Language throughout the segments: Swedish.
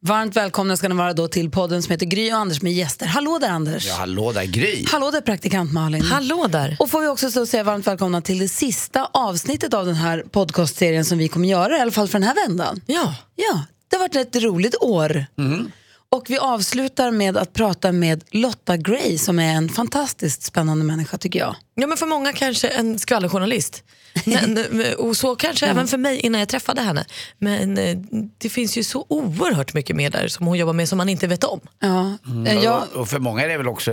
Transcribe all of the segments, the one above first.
Varmt välkomna ska ni vara då till podden som heter Gry och Anders med gäster. Hallå där Anders! Ja, hallå där Gry! Hallå där praktikant Malin! Hallå där! Och får vi också så säga varmt välkomna till det sista avsnittet av den här podcastserien som vi kommer göra, i alla fall för den här vändan. Ja. Ja, det har varit ett roligt år. Och vi avslutar med att prata med Lotta Gray som är en fantastiskt spännande människa tycker jag. ja, men för många kanske en skvallerjournalist. Men, och så kanske även för mig innan jag träffade henne. Men eh, det finns ju så oerhört mycket mer där som hon jobbar med som man inte vet om. Ja. Eh, Jag, Och, för många är det väl också,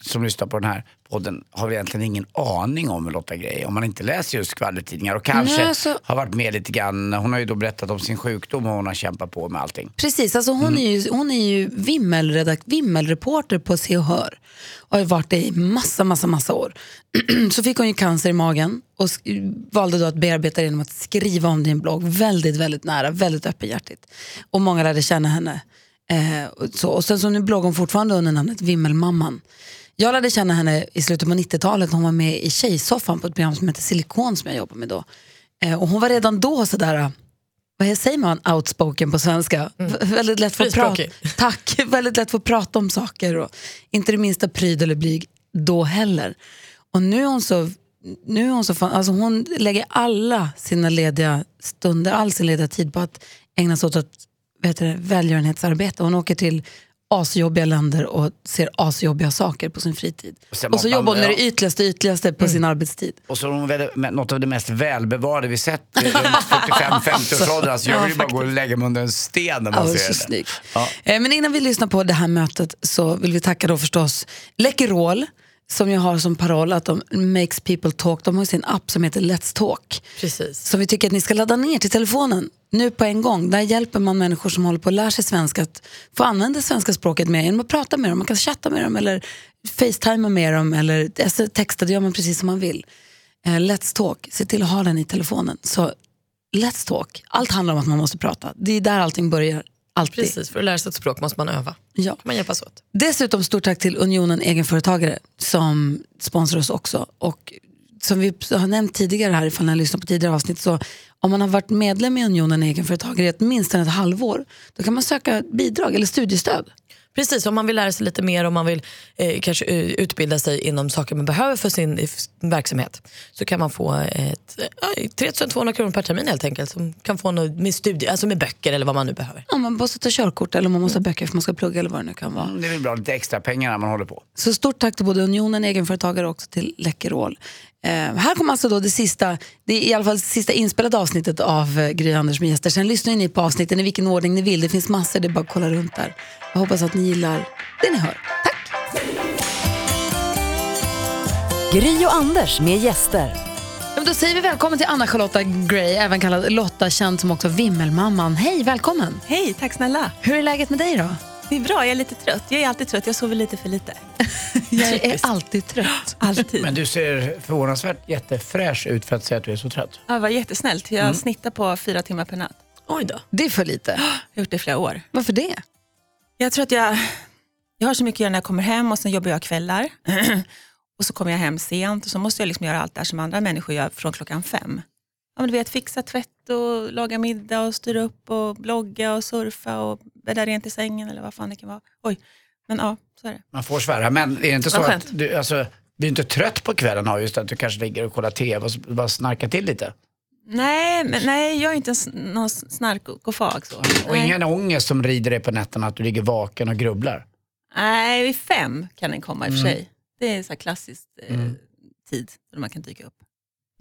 som lyssnar på den här podden, har väl egentligen ingen aning om Lotta Grej. Om man inte läser just skvallertidningar och kanske Nej, alltså- har varit med lite grann. Hon har ju då berättat om sin sjukdom och hon har kämpat på med allting. Precis, alltså hon, är ju, hon är är ju vimmelredakt, vimmelreporter på Se och Hör och har varit det i massa, massa, massa år. Så fick hon ju cancer i magen och sk- valde då att bearbeta det genom att skriva om din blogg. Väldigt, väldigt nära, väldigt öppenhjärtigt. Och många lärde känna henne. Eh, och, så. och sen så nu bloggar hon fortfarande under namnet Vimmelmamman. Jag lärde känna henne i slutet på 90-talet när hon var med i Tjejsoffan på ett program som heter Silikon som jag jobbade med då. Eh, och hon var redan då sådär vad säger man outspoken på svenska? V- Väldigt lätt för att prata. Tack, väldigt lätt för att prata om saker och inte det minsta pryd eller blyg då heller. Och nu är hon så, nu är hon så fan, alltså hon lägger alla sina lediga stunder, all sin lediga tid på att ägna sig åt att, heter det, välgörenhetsarbete. Hon åker till asjobbiga länder och ser asjobbiga saker på sin fritid. Och Och så jobbar hon med det ytligaste ytligaste på sin arbetstid. Och så har hon väl något av det mest välbevarade vi sett i runt 45-50-årsåldern. Alltså jag vill ju bara gå och lägga mig under en sten när man Ja, ser henne. Ja. Eh, Men innan vi lyssnar på det här mötet så vill vi tacka då förstås Läkerol som jag har som paroll att de makes people talk. De har sin app som heter Let's Talk Precis. som vi tycker att ni ska ladda ner till telefonen nu på en gång. Där hjälper man människor som håller på att lära sig svenska att få använda svenska språket mer genom att prata med dem. Man kan chatta med dem eller facetima med dem eller alltså, texta, det gör man precis som man vill. Eh, Let's Talk, se till att ha den i telefonen. Så Let's Talk, allt handlar om att man måste prata. Det är där allting börjar. Alltid. Precis, för att lära sig ett språk måste man öva. Ja. man hjälpas åt. Dessutom stort tack till Unionen Egenföretagare som sponsrar oss också. Och som vi har nämnt tidigare här, ifall ni har lyssnat på tidigare avsnitt, så om man har varit medlem i Unionen Egenföretagare i åtminstone ett halvår, då kan man söka bidrag eller studiestöd. Precis, om man vill lära sig lite mer om man vill eh, kanske eh, utbilda sig inom saker man behöver för sin, verksamhet så kan man få ett, eh, 3200 kronor per termin helt enkelt som kan få något med, studie, alltså med böcker eller vad man nu behöver. Om man måste ta körkort eller man måste ha böcker för man ska plugga eller vad det nu kan vara. Det är väl bra, lite extra pengar när man håller på. Så stort tack till både Unionen Egenföretagare och också till Läkerol. Eh, här kommer alltså då det sista, det är i alla fall det sista inspelade avsnittet av eh, Gry Anders med gäster. Sen lyssnar ni på avsnitten i vilken ordning ni vill. Det finns massor, det är bara att kolla runt där. Jag hoppas att ni gillar det ni hör. Tack! Gry och Anders med gäster. Ja, då säger vi välkommen till Anna-Charlotta Gray, även kallad Lotta, känd som också Vimmelmamman. Hej, välkommen! Hej, tack snälla. Hur är läget med dig då? Det är bra, jag är lite trött. Jag är alltid trött, jag sover lite för lite. Jag är alltid trött. Alltid. Men du ser förvånansvärt jättefräsch ut för att säga att du är så trött. Ja, det var jättesnällt. Jag snittar på fyra timmar per natt. Oj då. Det är för lite. Jag har gjort det i flera år. Varför det? Jag tror att jag, jag har så mycket att göra när jag kommer hem och sen jobbar jag kvällar. och så kommer jag hem sent och så måste jag liksom göra allt det här som andra människor gör från klockan fem. Ja, men du vet, fixa tvätt och laga middag och styra upp och blogga och surfa och bädda rent i sängen eller vad fan det kan vara. Oj, men ja, så är det. Man får svära, men är det inte så att du, alltså, du är inte trött på kvällen av just att du kanske ligger och kollar TV och bara snarkar till lite? Nej, men, nej jag är inte en, någon snarkofag. Så. Och nej. ingen ångest som rider dig på nätterna att du ligger vaken och grubblar? nej, vid fem kan den komma i och för sig. Det är så här klassiskt eh, tid då man kan dyka upp.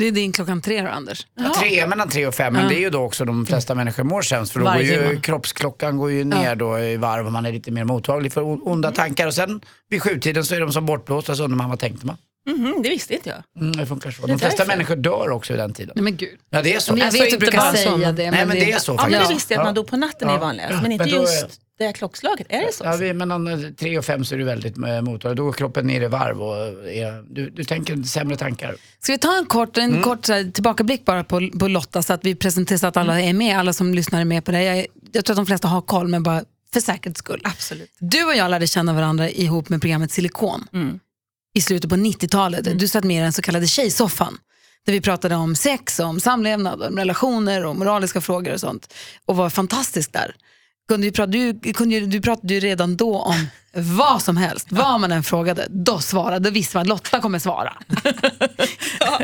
Det är din klockan tre då, Anders. Ja. Tre, mellan tre och fem, men det är ju då också de flesta människor mår sämst för då går ju, timme. kroppsklockan går ju ner då i varv och man är lite mer mottaglig för onda tankar och sen vid sjutiden så är de som bortblåsta så undrar man vad tänkte man? Mhm, det visste inte jag. Mm, det funkar så. är De flesta människor dör också i den tiden. Nej men gud. Ja det är så. Men jag Alltså, vet du inte brukar bara säga det. Nej men det är så Ja, men faktiskt. det visste jag att man dog på natten är Ja. vanligast, Ja, men inte men då är- just det här klockslaget. Är det så? Ja, vi, mellan eh, tre och fem så är du väldigt eh, mottaglig. Då går kroppen ner i varv och är, du, du tänker sämre tankar. Ska vi ta en kort, en kort så här, tillbakablick bara på, på Lotta så att vi presenterar så att alla är med, alla som lyssnar är med på det. Jag, jag tror att de flesta har koll men bara för säkerhets skull. Absolut. Du och jag lärde känna varandra ihop med programmet Silikon i slutet på 90-talet. Du satt med i den så kallade tjejsoffan. Där vi pratade om sex, om samlevnad, om relationer och moraliska frågor och sånt. Och var fantastisk där. kunde ju prata, du, kunde, du pratade ju redan då om vad som helst. Vad man än frågade, då svarade. Då visste man att Lotta kommer svara. ja.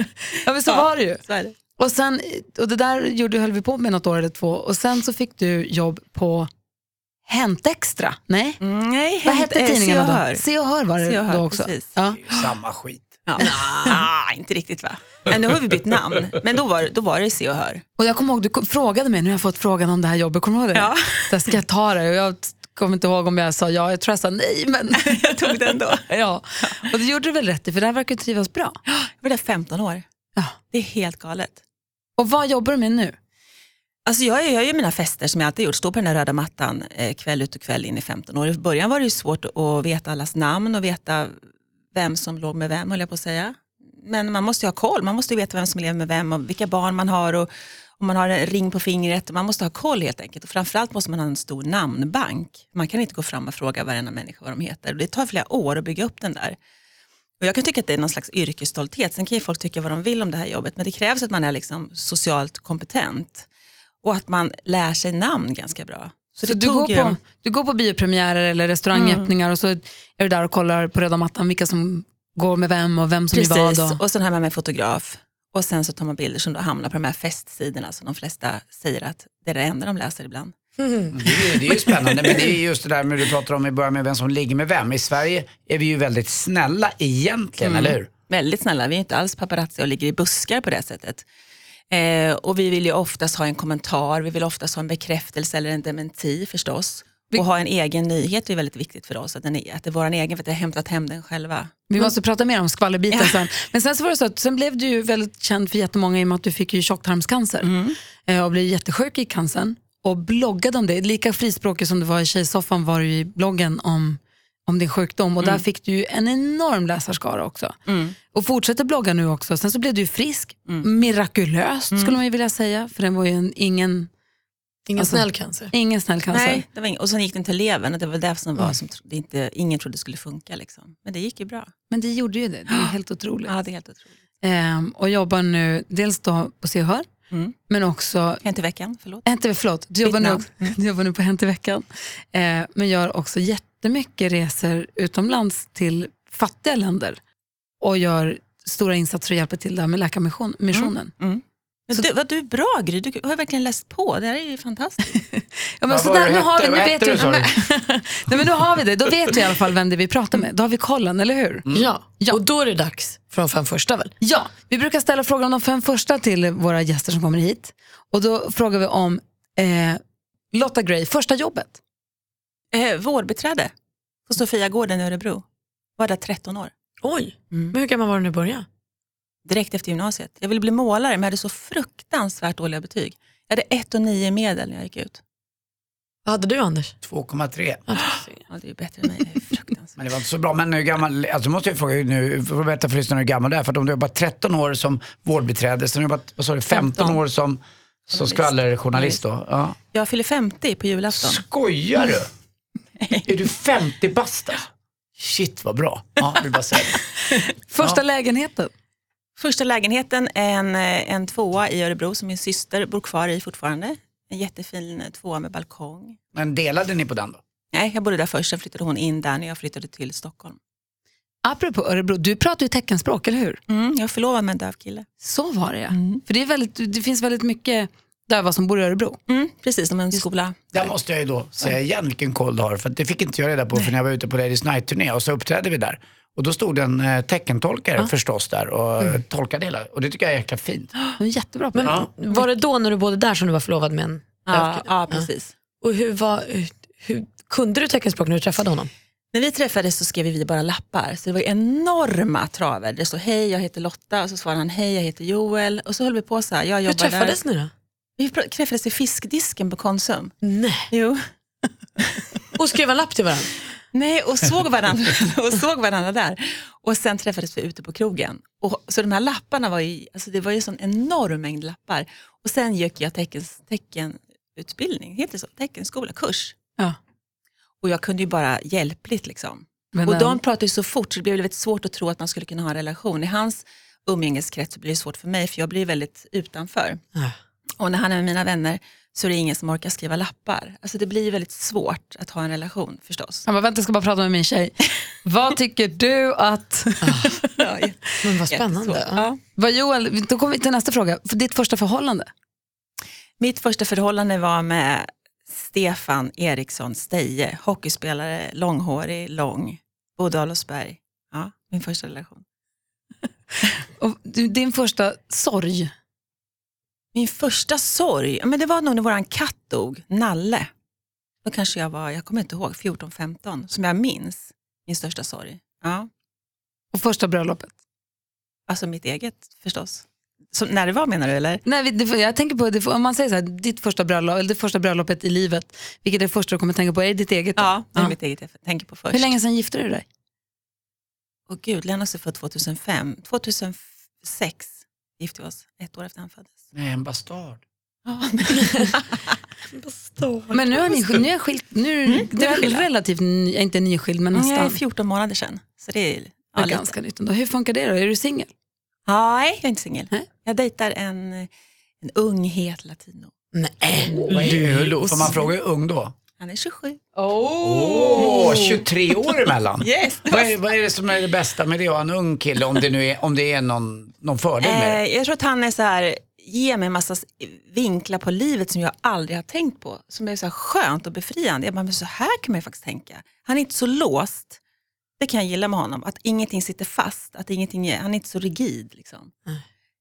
men så var det ju. Så är det. Och, sen, och det där gjorde, höll vi på med något år eller två och sen så fick du jobb på Hänt Extra. Nej, Mm, nej, vad hänt- hette tidningarna Se och då? Hör. Se och Hör var det Hör, då också. precis. Ja. Det samma skit. Ja. Ah, inte riktigt va? Men nu har vi bytt namn. Men då var, då var det Se och Hör. Och jag kommer ihåg, du kom- frågade mig, nu har jag fått frågan om det här jobbet, kommer du ihåg det? Ja. Så ska jag ta det? Och jag kommer inte ihåg om jag sa ja, jag tror jag sa nej. Men Jag tog den då. ja. Och det gjorde du väl rätt i, för det här verkar ju trivas bra. Jag var där 15 år. Ja. Det är helt galet. Och vad jobbar du med nu? Alltså jag gör ju mina fester som jag alltid gjort, står på den där röda mattan eh, kväll ut och kväll in i 15 år. I början var det ju svårt att veta allas namn och veta vem som låg med vem höll jag på att säga. Men man måste ju ha koll, man måste ju veta vem som lever med vem och vilka barn man har och om man har en ring på fingret. Man måste ha koll helt enkelt och framförallt måste man ha en stor namnbank. Man kan inte gå fram och fråga varenda människa vad de heter. Och Det tar flera år att bygga upp den där. Och jag kan tycka att det är någon slags yrkesstolthet. Sen kan ju folk tycka vad de vill om det här jobbet. Men det krävs att man är liksom socialt kompetent. Och att man lär sig namn ganska bra. Så det du, går på, du går på biopremiärer eller restaurangöppningar och så är du där och kollar på röda mattan vilka som går med vem och vem som är vad. Precis, Och, och sen har jag med fotograf. Och sen så tar man bilder som då hamnar på de här festsidorna som de flesta säger att det är det enda de läser ibland. Det är, ju- det är ju spännande, men det är just det där med du pratar om i början med vem som ligger med vem. I Sverige är vi ju väldigt snälla egentligen, eller hur? Väldigt snälla, vi är inte alls paparazzi och ligger i buskar på det sättet. Eh, och vi vill ju oftast ha en kommentar, vi vill oftast ha en bekräftelse eller en dementi förstås. Och ha en egen nyhet är väldigt viktigt för oss, att, den är, att det är vår egen för att vi har hämtat hem den själva. vi måste prata mer om skvallerbiten sen. Men sen så var det så att sen blev du ju väldigt känd för jättemånga i och med att du fick ju tjocktarmscancer eh, och blev jättesjuk i cancern och bloggade om det. Lika frispråkig som du var i Tjejsoffan var du i bloggen om, om din sjukdom och där fick du en enorm läsarskara också. Och fortsätter blogga nu också. Sen så blev du frisk, mirakulöst skulle man ju vilja säga, för den var ju en, ingen, Ingen Alltså- snäll cancer. ingen snäll cancer. Nej, det var ing- och sen gick den till levern och det var det som var som tro- det inte, ingen trodde skulle funka. Liksom. Men det gick ju bra. Men det gjorde ju det, det är helt otroligt. Ja, det är helt otroligt. Ehm, och jobbar nu dels då på Se och Hör, Mm. men också Hänt i veckan, förlåt. Hänt förlåt, du jobbar, nu, du jobbar nu på Hänt i veckan. Eh, men gör också jättemycket resor utomlands till fattiga länder och gör stora insatser och hjälper till där med Läkarmissionen. Mm. Men du, vad du är bra Gry, du har verkligen läst på. Det här är ju fantastiskt. Ja, men så där, nu, har vi, nu vet du? Nej, men nu har vi det, då vet vi i alla fall vem det är vi pratar med. Då har vi kollen, eller hur? Ja. Ja. och då är det dags för de fem första väl? Ja, vi brukar ställa frågor om de fem första till våra gäster som kommer hit. Och då frågar vi om eh, Lotta Gray, första jobbet. Eh, vårdbiträde på Sofiagården i Örebro. Var där 13 år. Oj, Mm. men hur gammal var du när du började? Direkt efter gymnasiet. Jag ville bli målare men jag hade så fruktansvärt dåliga betyg. Jag hade 1 och 9 i medel när jag gick ut. Vad hade du Anders? 2,3. Ja, det är bättre än mig. Men det var inte så bra. Men hur gammal, alltså måste jag fråga nu, för att berätta för lyssnarna hur gammal du är. För att om du har jobbat 13 år som vårdbiträde, sen har du jobbat vad sa du, 15 15 år som, som skvallerjournalist då. Ja. Jag fyller 50 på julafton. Skojar du? Är du 50 bast alltså? Shit vad bra. Ja, vill bara säga. Första lägenheten. Första lägenheten, en, en tvåa i Örebro som min syster bor kvar i fortfarande. En jättefin tvåa med balkong. Men delade ni på den då? Nej, jag bodde där först, sen flyttade hon in där när jag flyttade till Stockholm. Apropå Örebro, du pratar ju teckenspråk, eller hur? Mm, jag är förlovad med en döv kille. Så var det ja. För det, är väldigt, det finns väldigt mycket döva som bor i Örebro. Mm, precis, som en skola. Där måste jag ju då säga igen vilken koll du har. För att det fick inte jag reda på för när jag var ute på Ladies Night-turné och så uppträdde vi där. Och då stod en eh, teckentolkare förstås där och mm. tolkade hela. Och det tycker jag är jäkla fint. Jättebra Men. Ja. Var det då när du bodde där som du var förlovad med en Ja, dövkille? ja, precis. Och hur var, hur, hur, kunde du teckenspråk när du träffade honom? När vi träffades så skrev vi bara lappar, så det var enorma traver. Det stod hej, jag heter Lotta och så svarade han hej, jag heter Joel. Och så höll vi på så här. Jag Hur träffades där. ni då? Vi träffades i fiskdisken på Konsum. Nej. Jo. Och skrev en lapp till varandra? Nej, och såg varandra, och såg varandra där. Och sen träffades vi ute på krogen. Och, så de här lapparna var ju, alltså det var ju en sån enorm mängd lappar. Och sen gick jag teckens, teckenutbildning, heter det så? Teckenskola, kurs. Ja. Och jag kunde ju bara hjälpligt liksom. Men, och de pratade ju så fort så det blev väldigt svårt att tro att man skulle kunna ha en relation. I hans umgängeskrets så blir det svårt för mig för jag blir väldigt utanför. Ja. Och när han är med mina vänner så är det ingen som orkar skriva lappar. Alltså det blir väldigt svårt att ha en relation förstås. Han bara, vänta jag ska bara prata med min tjej. Vad tycker du att... Ja, Men vad spännande. Ja. Vad Joel, då kommer vi till nästa fråga. För ditt första förhållande? Mitt första förhållande var med Stefan Eriksson Steje, hockeyspelare, långhårig, lång, bodde i Adolfsberg. Ja, min första relation. Och din första sorg? Min första sorg, ja, men det var nog när vår katt dog, Nalle. Då kanske jag var, jag kommer inte ihåg, 14-15, som jag minns min största sorg. Ja, Och första bröllopet? alltså mitt eget förstås. Så, när det var menar du eller? Nej, det jag tänker på, det om man säger så här, ditt första bröllop, eller det första bröllopet i livet, vilket är det första du kommer tänka på? Är det ditt eget? då? Ja, det är mitt eget jag tänker på först. Hur länge sedan gifte du dig? Åh gud, Lennox är född 2005. 2006 gifte vi oss, ett år efter han föddes. Nej, en bastard. Ja, Men nu har ni, nu är skilt, nu, Mm, det är är relativt, ny, inte nyskild men jag är nästan. 14 månader sedan. Så det är Det ja, är lite. ganska nytt ändå. Hur funkar det då? Är du singel? Nej, jag är inte singel. Nej. Jag dejtar en, en ung, het latino. Nej. Får man fråga hur ung då? Han är 27. Åh, 23 år emellan. Yes. Vad är, vad är det som är det bästa med det att ha en ung kille om det nu är, om det är någon, någon fördel med det? Eh, jag tror att han är så här, ger mig en massa vinklar på livet som jag aldrig har tänkt på. Som är så här skönt och befriande. Jag bara, men så här kan man ju faktiskt tänka. Han är inte så låst. Det kan jag gilla med honom. Att ingenting sitter fast. Att ingenting är, han är inte så rigid. Liksom.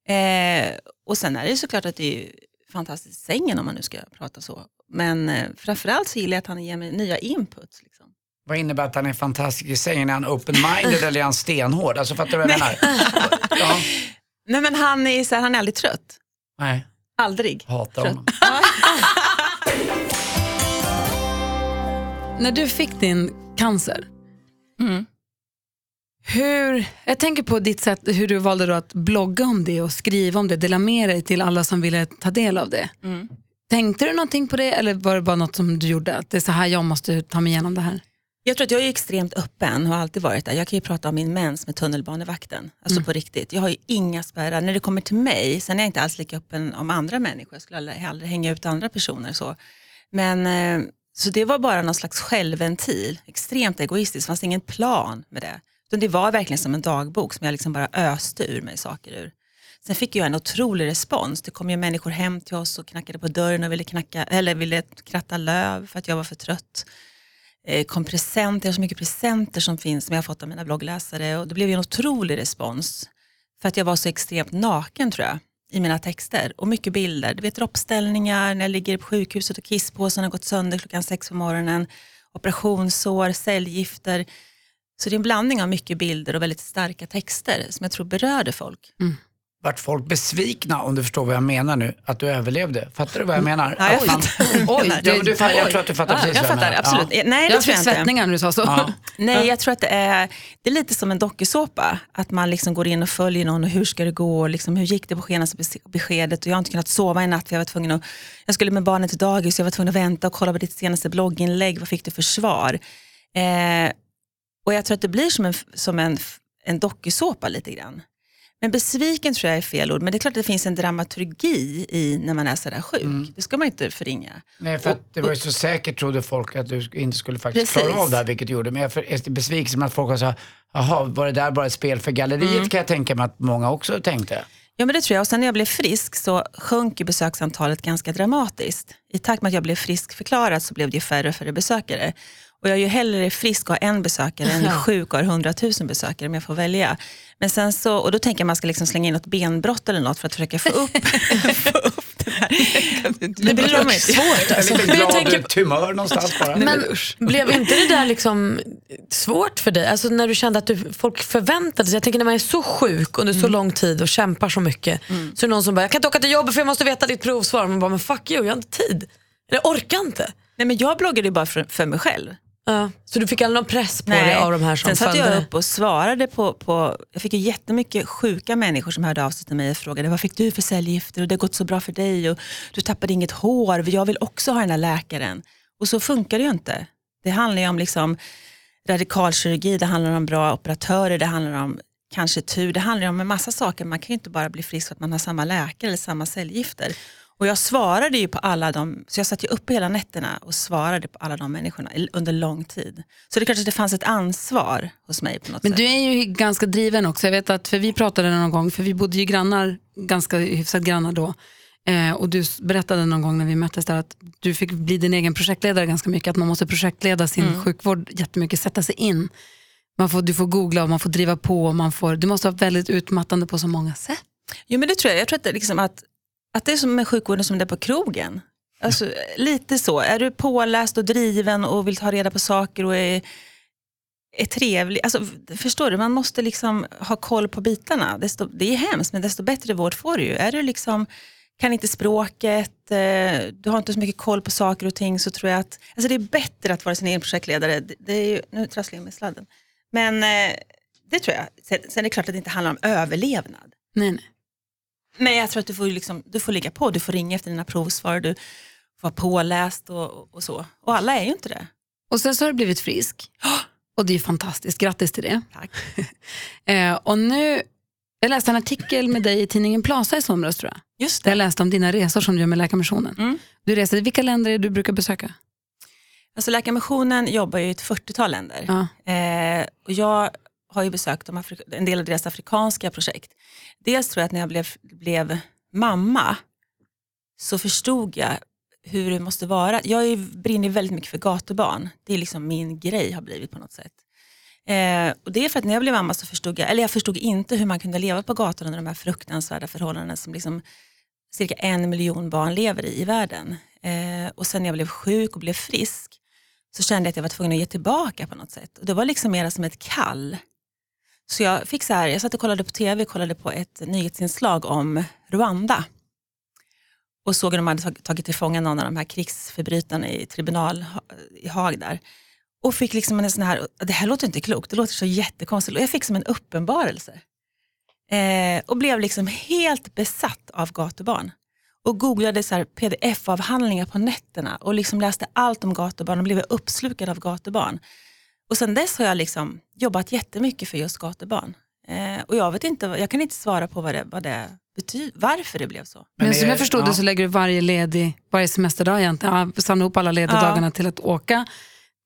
Eh, och sen är det såklart att det är fantastiskt i sängen om man nu ska prata så. Men eh, framförallt så gillar jag att han ger mig nya inputs. Liksom. Vad innebär att han är fantastisk i sängen? Är han open-minded eller är han stenhård? Alltså fattar du vad jag menar? Ja. Nej men han är, så här, han är aldrig trött. Nej, Aldrig. hatar Trött. honom. När du fick din cancer, Mm. hur, jag tänker på ditt sätt, hur du valde då att blogga om det och skriva om det, dela med dig till alla som ville ta del av det. Mm. Tänkte du någonting på det eller var det bara något som du gjorde? Att det är så här jag måste ta mig igenom det här? Jag tror att jag är extremt öppen och har alltid varit där. Jag kan ju prata om min mens med tunnelbanevakten. Alltså på riktigt. Jag har ju inga spärrar. När det kommer till mig, sen är jag inte alls lika öppen om andra människor. Jag skulle aldrig, aldrig hänga ut andra personer. Så. Men, eh, så det var bara någon slags självventil. Extremt egoistiskt, det fanns ingen plan med det. Utan det var verkligen som en dagbok som jag liksom bara öste ur mig saker ur. Sen fick jag en otrolig respons. Det kom ju människor hem till oss och knackade på dörren och ville, knacka, eller ville kratta löv för att jag var för trött eh, kom presenter, så mycket presenter som finns som jag har fått av mina bloggläsare och det blev ju en otrolig respons. För att jag var så extremt naken tror jag i mina texter och mycket bilder. Du vet droppställningar när jag ligger på sjukhuset och kisspåsen har gått sönder klockan sex på morgonen. Operationssår, cellgifter. Så det är en blandning av mycket bilder och väldigt starka texter som jag tror berörde folk. Mm. Vart folk besvikna om du förstår vad jag menar nu? Att du överlevde. Fattar du vad jag menar? Ja, jag Oj, ja, men du, jag tror att du fattar Ja, precis jag vad jag fattar, menar. absolut. Ja. Nej, det Jag tror fick jag inte. svettningar när du sa så. Ja. Nej, jag tror att det är, det är lite som en dokusåpa. Att man liksom går in och följer någon och hur ska det gå? Och liksom, hur gick det på senaste bes- beskedet? Och jag har inte kunnat sova i natt för jag var tvungen att, jag skulle med barnen till dagis, jag var tvungen att vänta och kolla på ditt senaste blogginlägg. Vad fick du för svar? Eh, och jag tror att det blir som en, som en, en dokusåpa lite grann. Men besviken tror jag är fel ord, men det är klart att det finns en dramaturgi i när man är sådär sjuk. Det ska man inte förringa. Nej, för att det var ju så säkert trodde folk att du inte skulle faktiskt Precis. klara av det här, vilket du gjorde. Men jag är besviken med att folk har sagt, jaha, var det där bara ett spel för galleriet? Mm. kan jag tänka mig att många också tänkte. Ja men det tror jag. Och sen när jag blev frisk så sjönk ju besöksantalet ganska dramatiskt. I takt med att jag blev frisk förklarad så blev det ju färre och färre besökare. Och jag är ju hellre frisk och har en besökare än sjuk och har hundratusen besökare om jag får välja. Men sen så, och då tänker jag att man ska liksom slänga in något benbrott eller något för att försöka få upp, få upp det här. Det blir svårt En alltså. liten Men jag glad tänker, tumör någonstans bara. men blev inte det där liksom svårt för dig? Alltså när du kände att du, folk förväntade sig, jag tänker när man är så sjuk under så lång tid och kämpar så mycket. Så är det någon som bara, jag kan inte åka till jobbet för jag måste veta ditt provsvar. Man bara, men fuck you, jag har inte tid. Eller jag orkar inte. Nej men jag bloggade ju bara för, för mig själv. Ja. Så du fick aldrig någon press på dig av de här som Sen satt jag upp och svarade på, på, jag fick ju jättemycket sjuka människor som hörde av sig till mig och frågade vad fick du för cellgifter och det har gått så bra för dig och du tappade inget hår, jag vill också ha den här läkaren. Och så funkar det ju inte. Det handlar ju om liksom radikalkirurgi, det handlar om bra operatörer, det handlar om kanske tur, det handlar om en massa saker. Man kan ju inte bara bli frisk för att man har samma läkare eller samma cellgifter. Och jag svarade ju på alla de, så jag satt ju uppe hela nätterna och svarade på alla de människorna under lång tid. Så det är klart att det fanns ett ansvar hos mig på något Men sätt. du är ju ganska driven också. Jag vet att, för vi pratade någon gång, för vi bodde ju grannar, ganska hyfsat grannar då. Eh, och du berättade någon gång när vi möttes där att du fick bli din egen projektledare ganska mycket. Att man måste projektleda sin Mm. sjukvård jättemycket, sätta sig in. Man får, du får googla och man får driva på. Och man får, det måste vara väldigt utmattande på så många sätt. Jo men det tror jag. Jag tror att liksom att, att det är som med sjukvården som det är på krogen. Alltså, lite så. Är du påläst och driven och vill ta reda på saker och är, är trevlig. Alltså, förstår du, man måste liksom ha koll på bitarna. Desto, det är hemskt men desto bättre vård får du ju. Är du liksom, kan inte språket, eh, du har inte så mycket koll på saker och ting så tror jag att alltså det är bättre att vara sin egen projektledare. Det, det är ju, nu trasslar jag med sladden. Men eh, det tror jag. Sen, sen är det klart att det inte handlar om överlevnad. Nej, nej. Men jag tror att du får, liksom, du får ligga på, du får ringa efter dina provsvar, du får vara påläst och, och så. Och alla är ju inte det. Och sen så har du blivit frisk. Och det är ju fantastiskt, grattis till det. Tack. Eh, och nu, jag läste en artikel med dig i tidningen Plaza i somras tror jag. Just Där jag det. läste om dina resor som du gör med Läkarmissionen. Mm. Du reser, vilka länder är det du brukar besöka? Alltså Läkarmissionen jobbar ju i ett 40-tal länder. Ja. Eh, och jag har ju besökt de Afri- en del av deras afrikanska projekt. Dels tror jag att när jag blev, blev mamma så förstod jag hur det måste vara. Jag är, ju- brinner väldigt mycket för gatubarn. Det är liksom min grej har blivit på något sätt. Eh, och det är för att när jag blev mamma så förstod jag, eller jag förstod inte hur man kunde leva på gatorna under de här fruktansvärda förhållandena som liksom cirka en miljon barn lever i i världen. Eh, och sen när jag blev sjuk och blev frisk så kände jag att jag var tvungen att ge tillbaka på något sätt. Och det var liksom mer som ett kall. Så jag fick så här, jag satt och kollade på tv, kollade på ett nyhetsinslag om Rwanda. Och såg hur de hade tagit till fånga någon av de här krigsförbrytarna i tribunal i Haag där. Och fick liksom en sån här, det här låter inte klokt, det låter så jättekonstigt. Och jag fick som en uppenbarelse. Eh, och blev liksom helt besatt av gatubarn. Och googlade så pdf-avhandlingar på nätterna och liksom läste allt om gatubarn och blev uppslukad av gatubarn. Och sen dess har jag liksom jobbat jättemycket för just gatubarn. Eh, och jag, vet inte, jag kan inte svara på vad det, vad det betyder, varför det blev så. Men, Men som jag förstod ja. det så lägger du varje, ledig, varje semesterdag egentligen, ja, samla ihop alla lediga Ja. till att åka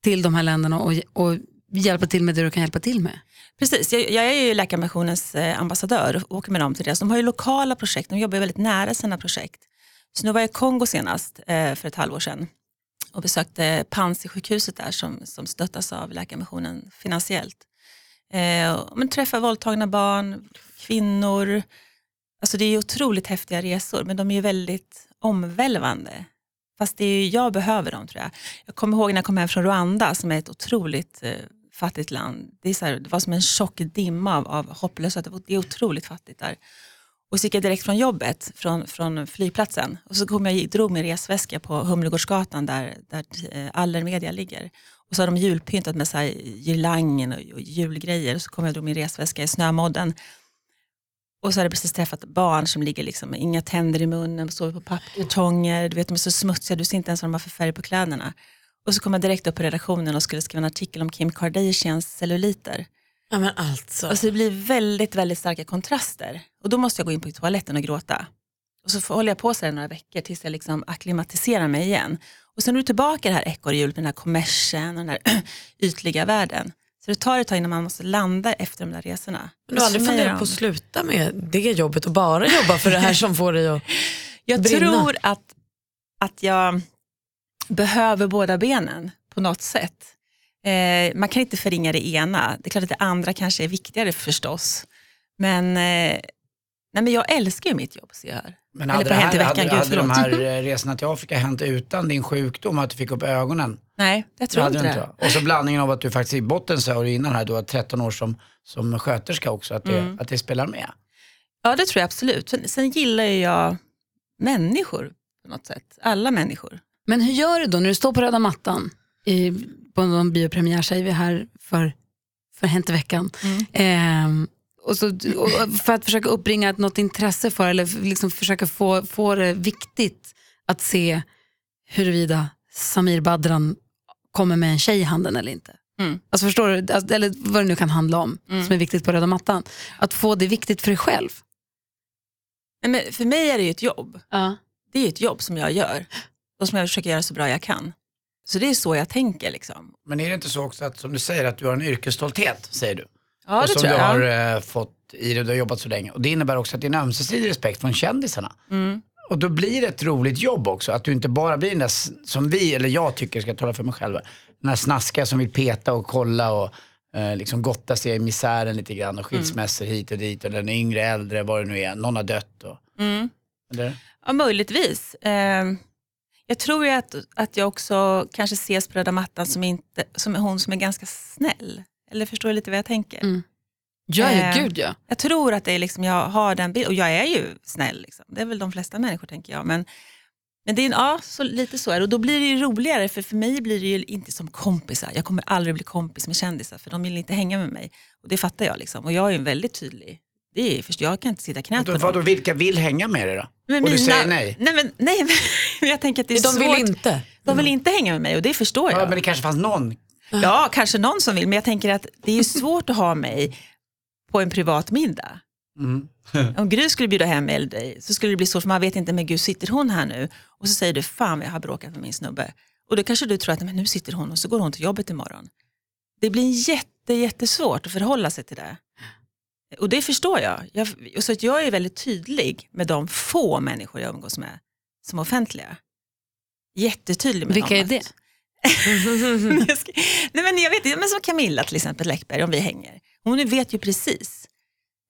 till de här länderna och, och hjälpa till med det du kan hjälpa till med. Precis, jag, jag är ju Läkarmissionens eh, ambassadör och åker med dem till det. Så de har ju lokala projekt, de jobbar väldigt nära sina projekt. Så nu var jag i Kongo senast eh, för ett halvår sedan och besökte Panzisjukhuset där som, som stöttas av Läkarmissionen finansiellt. Eh, men träffa våldtagna barn, kvinnor. Alltså det är otroligt häftiga resor men de är ju väldigt omvälvande. Fast det är ju, jag behöver dem tror jag. Jag kommer ihåg när jag kom hem från Rwanda som är ett otroligt eh, fattigt land. Det, är så här, det var som en tjock dimma av, av hopplöshet. Det Det är otroligt fattigt där. Och så gick jag direkt från jobbet, från, från flygplatsen. Och så kom jag, drog min resväska på Humlegårdsgatan där, där eh, Allermedia ligger. Och så har de julpyntat med så här girlangen och, och julgrejer. Och så kom jag och drog min resväska i snömodden. Och så hade jag precis träffat barn som ligger liksom med inga tänder i munnen, sover på pappkartonger, du vet de är så smutsiga, du ser inte ens vad de har för färg på kläderna. Och så kom jag direkt upp på redaktionen och skulle skriva en artikel om Kim Kardashians celluliter. Ja, men alltså. Alltså det blir väldigt, väldigt starka kontraster. Och då måste jag gå in på toaletten och gråta. Och så håller jag på så här några veckor tills jag liksom akklimatiserar mig igen. Och sen är du tillbaka i det här ekorrhjulet med den här kommersen och den här ytliga världen. Så det tar ett tag innan man måste landa efter de där resorna. du har aldrig funderat på att sluta med det jobbet och bara jobba för det här som får dig att... Jag brinna? tror att, att jag behöver båda benen på något sätt. Eh, man kan inte förringa det ena. Det är klart att det andra kanske är viktigare förstås. Men, eh, nej, men jag älskar ju mitt jobb så jag hör. Men Eller hade, på det här, veckan, hade, gud hade de här resorna till Afrika hänt utan din sjukdom, att du fick upp ögonen? Nej, jag Det tror hade inte det. va? Och så blandningen av att du faktiskt i botten sa du innan här, du har 13 år som, som sköterska också, att det, Mm. att det spelar med. Ja, det tror jag absolut. Sen, sen gillar ju jag människor på något sätt. Alla människor. Men hur gör du då när du står på röda mattan i, på någon biopremiär säger vi här för, för Hänt i veckan. Ehm, och så, och för att försöka uppbringa något intresse för eller liksom försöka få, få det viktigt att se huruvida Samir Badran kommer med en tjej i handen eller inte. Mm. Alltså förstår du, Alltså, eller vad det nu kan handla om som är viktigt på röda mattan. Att få det viktigt för dig själv. Nej, men för mig är det ju ett jobb. Ja. det är ett jobb som jag gör och som jag försöker göra så bra jag kan. Så det är så jag tänker. Liksom. Men är det inte så också att, som du säger, att du har en yrkesstolthet, säger du? Ja, och det som tror du jag. har eh, fått i det, du har jobbat så länge. Och det innebär också att det är en ömsesidig respekt från kändisarna. Mm. Och då blir det ett roligt jobb också. Att du inte bara blir den där, som vi, eller jag tycker, ska jag tala för mig själv, den här snaskiga som vill peta och kolla och eh, liksom gotta sig i misären lite grann och skilsmässor hit och dit och den yngre, äldre, vad det nu är, någon har dött och... Mm. Eller? Ja, möjligtvis. Eh, jag tror ju att, att jag också kanske ses på röda mattan som, inte, som hon som är ganska snäll. Eller förstår du lite vad jag tänker? Mm. Ja, ja, Eh, gud ja. Jag tror att det är liksom, jag har den bilden, och jag är ju snäll. Liksom. Det är väl de flesta människor tänker jag. Men, men det är, ja, så, lite så är det. Och då blir det ju roligare, för för mig blir det ju inte som kompisar. Jag kommer aldrig bli kompis med kändisar, för de vill inte hänga med mig. Och det fattar jag. Liksom. Och jag är ju väldigt tydlig. Det är, först, jag kan inte sitta knät på vadå, dem. vilka vill hänga med dig då? Men och du säger nej? Nej, men, nej men jag tänker att det är De svårt. vill inte. De vill inte hänga med mig och det förstår jag. Ja, men det kanske fanns någon. Ja, kanske någon som vill, men jag tänker att det är svårt att ha mig på en privat middag. Mm. Om Gry skulle bjuda hem eller dig så skulle det bli så, för man vet inte, men gud sitter hon här nu? Och så säger du, fan jag har bråkat med min snubbe. Och då kanske du tror att men nu sitter hon och så går hon till jobbet imorgon. Det blir jätte, jättesvårt att förhålla sig till det. Och det förstår jag. jag så att jag är väldigt tydlig med de få människor jag umgås med som är offentliga. Jättetydlig med Vilka dem. är det? nej men jag vet inte, men som Camilla till exempel Läckberg, om vi hänger. Hon vet ju precis.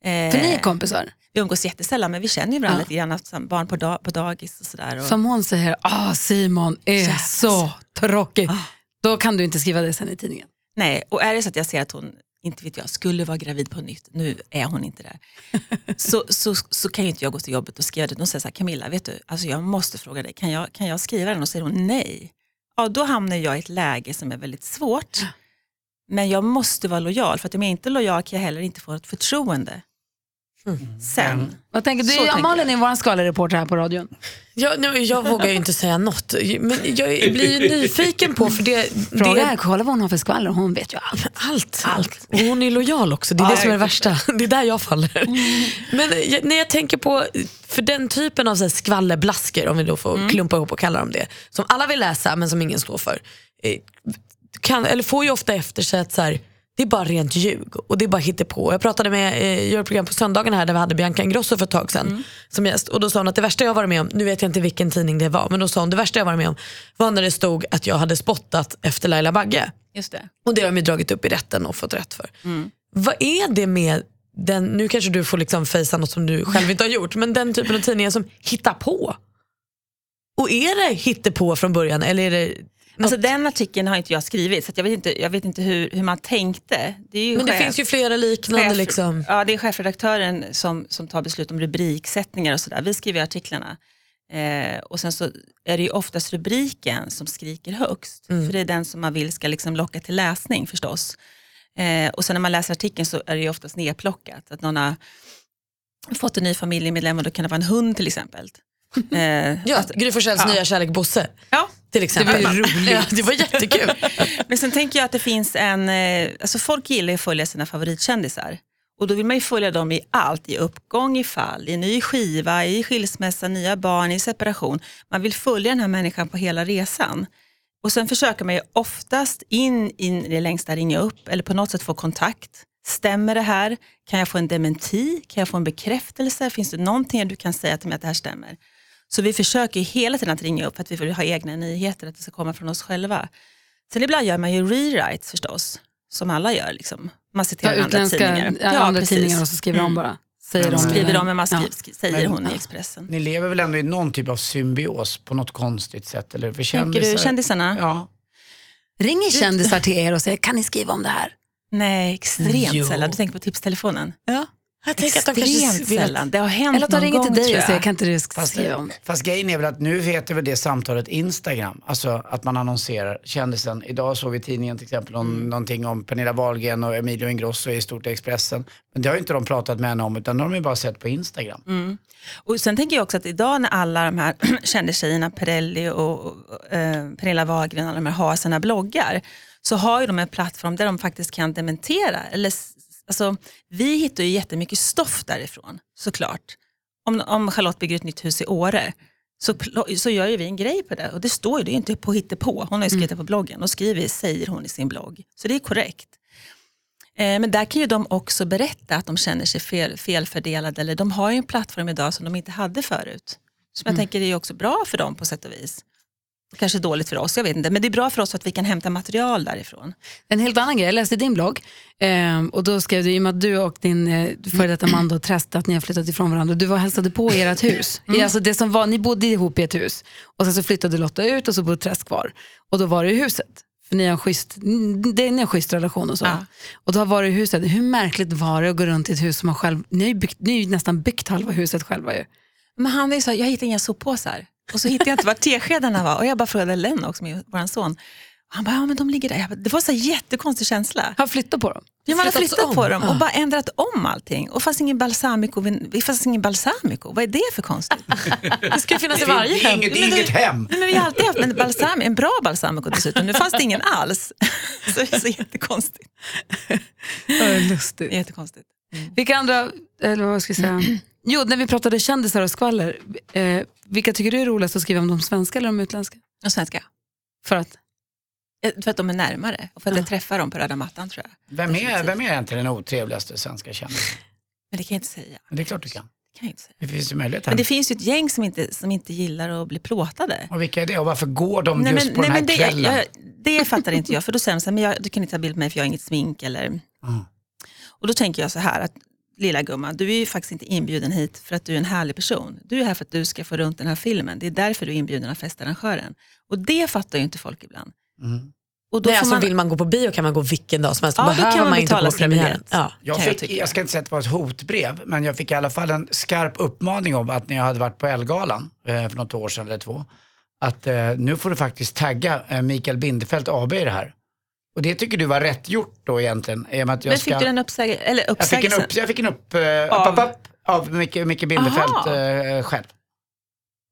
Eh, För ni är kompisar. vi umgås jättesällan men vi känner ju varandra Ja. lite grann, som barn på, dag, på dagis och sådär. Och, Som hon säger, ah, Simon är Yes. så tråkig. Ah. Då kan du inte skriva det sen i tidningen. Nej, och är det så att jag ser att hon, inte vet jag, skulle vara gravid på nytt, nu är hon inte där, så, så, så kan ju inte jag gå till jobbet och skriva det. De säger så här, Camilla, vet du, alltså jag måste fråga dig, kan jag, kan jag skriva den? Och säger hon nej. Ja, då hamnar jag i ett läge som är väldigt svårt. Men jag måste vara lojal, för att om jag inte är lojal kan jag heller inte få ett förtroende. Sen. Vad tänker du? Så tänker Malin är vår skalereporter här på radion. Jag, nu, jag vågar ju inte säga något, men jag blir ju nyfiken på, för det, Fråga det är, kolla vad hon har för skvaller, hon vet ju allt. Allt. Allt. Och hon är lojal också, det är det som är det värsta. Det är där jag faller. Men jag, när jag tänker på, för den typen av så här skvallerblaskor, om vi då får klumpa ihop och kalla dem det, som alla vill läsa men som ingen står för, eh, kan, eller får ju ofta efter sig att så här, det är bara rent ljug och det är bara hittepå. Jag pratade med, eh, jag gör ett program på söndagen här där vi hade Bianca Ingrosso för ett tag sedan som gäst och då sa hon att det värsta jag varit med om, nu vet jag inte vilken tidning det var, men då sa hon det värsta jag varit med om var när det stod att jag hade spottat efter Laila Bagge. Just det. Och det har de ju dragit upp i rätten och fått rätt för. Vad är det med den, nu kanske du får liksom fejsa något som du själv inte har gjort, men den typen av tidningar som hittar på? Och är det hittepå från början eller är det Alltså den artikeln har inte jag skrivit, så jag vet inte, jag vet inte hur, hur man tänkte. Det Men det chef- finns ju flera liknande chef- liksom. Ja, det är chefredaktören som, som tar beslut om rubriksättningar och sådär. Vi skriver artiklarna. Eh, och sen så är det ju oftast rubriken som skriker högst. För det är den som man vill ska liksom locka till läsning förstås. Eh, och sen när man läser artikeln så är det ju oftast nedplockat. Att någon har fått en ny familjemedlem och då kan det vara en hund till exempel. Eh, Ja, att- Gry Forssells ja. nya kärlek Bosse ja, till exempel. Det var roligt. Ja, det var jättekul. Men sen tänker jag att det finns en, eh, alltså folk gillar att följa sina favoritkändisar. Och då vill man ju följa dem i allt, i uppgång, i fall, i ny skiva, i skilsmässa, nya barn, i separation. Man vill följa den här människan på hela resan. Och sen försöker man ju oftast in i det längsta ringa upp eller på något sätt få kontakt. Stämmer det här? Kan jag få en dementi? Kan jag få en bekräftelse? Finns det någonting du kan säga till mig att det här stämmer? Så vi försöker hela tiden att ringa upp för att vi vill ha egna nyheter, att det ska komma från oss själva. Sen ibland gör man ju rewrites förstås, som alla gör. Liksom. Man Ja, citerar andra tidningar. ja, andra precis. tidningar och så skriver de bara. Säger de Skriver de, men man Ja. skriver, sk- säger Men- hon i Expressen. Ni lever väl ändå i någon typ av symbios på något konstigt sätt? Eller för Tänker du kändisar- kändisarna? Ja. Ringer kändisar till er och säger, kan ni skriva om det här? Nej, extremt Jo. sällan. Du tänker på tipstelefonen? Ja. Jag tänker att de kanske vet. sällan. Det har hänt Eller att de någon ringer gång, till dig och säger, kan inte du Fast, skriva om fast grejen är väl att nu heter väl det samtalet Instagram. Alltså att man annonserar kändisen. Idag såg vi i tidningen till exempel om Mm. någonting om Pernilla Wahlgren och Emilio Ingrosso i Stort Expressen. Men det har ju inte de pratat med henne om utan de har de ju bara sett på Instagram. Mm. Och sen tänker jag också att idag när alla de här kändistjejerna, Perrelli och, och eh, Pernilla Wahlgren, alla de här har sina bloggar, så har ju de en plattform där de faktiskt kan dementera. Eller, alltså, vi hittar ju jättemycket stoff därifrån, såklart. Om, om Charlotte bygger ett nytt hus i Åre, så, så gör ju vi en grej på det. Och det står ju, det är inte på hittepå. Hon har ju skrivit det på bloggen och skriver, säger hon i sin blogg. Så det är korrekt. Eh, men där kan ju de också berätta att de känner sig fel, felfördelade. Eller de har ju en plattform idag som de inte hade förut. Som jag tänker är också bra för dem på sätt och vis. Kanske dåligt för oss, jag vet inte. Men det är bra för oss att vi kan hämta material därifrån. En helt annan grej, jag läste din blogg eh, och då skrev du, i och med att du och din eh, före detta man då, Träst, att ni har flyttat ifrån varandra, du var och hälsade på i ert hus. I, alltså det som var, ni bodde ihop i ett hus och sen så flyttade Lotta ut och så bodde Träst kvar. Och då var det i huset. För ni har en schysst, det är en schysst relation och så. Ja. Och då har varit i huset. Hur märkligt var det att gå runt i ett hus som man själv, ni har ju, byggt, ni har ju nästan byggt halva huset själva ju. Men han är ju så jag hittade inga soppåsar. Och så hittade jag inte var teskedarna var. Och jag bara frågade Len också, med vår son. Och han bara, ja men de ligger där. Jag bara, det var så här jättekonstig känsla. Har flyttat på dem. Ja, man har flyttat om. på dem och bara ändrat om allting. Och fanns ingen balsamico. Det fanns ingen balsamico. Vad är det för konstigt? Det ska ju finnas i Det varje är hem. inget, inget hem. Nej, men vi har alltid haft en, balsam, en bra balsamico dessutom. Nu fanns det ingen alls. Så det är så jättekonstigt. Lustigt. jättekonstigt. Vilka andra, eller vad ska jag säga? Jo, när vi pratade kändisar och skvaller, eh, vilka tycker du är roligast att skriva om de svenska eller de utländska? Och svenska. För att? Eh, För att de är närmare och för att jag träffar dem på röda mattan tror jag. Vem är, vem är egentligen den otrevligaste svenska kändisen? Men det kan jag inte säga. Men det är klart du kan. Det kan jag inte säga. Det finns ju möjlighet här. Men det finns ju ett gäng som inte, som inte gillar att bli plåtade. Och vilka är det och varför går de just på den här det, kvällen? jag, det fattar inte jag. För då säger de så här, men jag, du kan inte ta bild på mig för jag har inget smink. Eller... Mm. Och då tänker jag så här, att lilla gumman, du är ju faktiskt inte inbjuden hit för att du är en härlig person. Du är här för att du ska få runt den här filmen. Det är därför du är inbjuden av festarrangören. Och det fattar ju inte folk ibland. Mm. Och då Nej, alltså, man, Vill man gå på bio kan man gå vilken dag som helst. Ja, då behöver kan man man inte gå på premiären. Ja. Jag, jag jag, ska inte säga att det var ett hotbrev, men jag fick i alla fall en skarp uppmaning om att när jag hade varit på Elgalan eh, för något år sedan eller två, att eh, nu får du faktiskt tagga eh, Mikael Bindefeld AB i det här. Och det tycker du var rätt gjort då egentligen? I och att jag men ska... fick du den uppsäg eller jag, fick en upp, jag fick en upp, Av- upp, upp, upp av Micke, Micke Bindefeld eh, själv.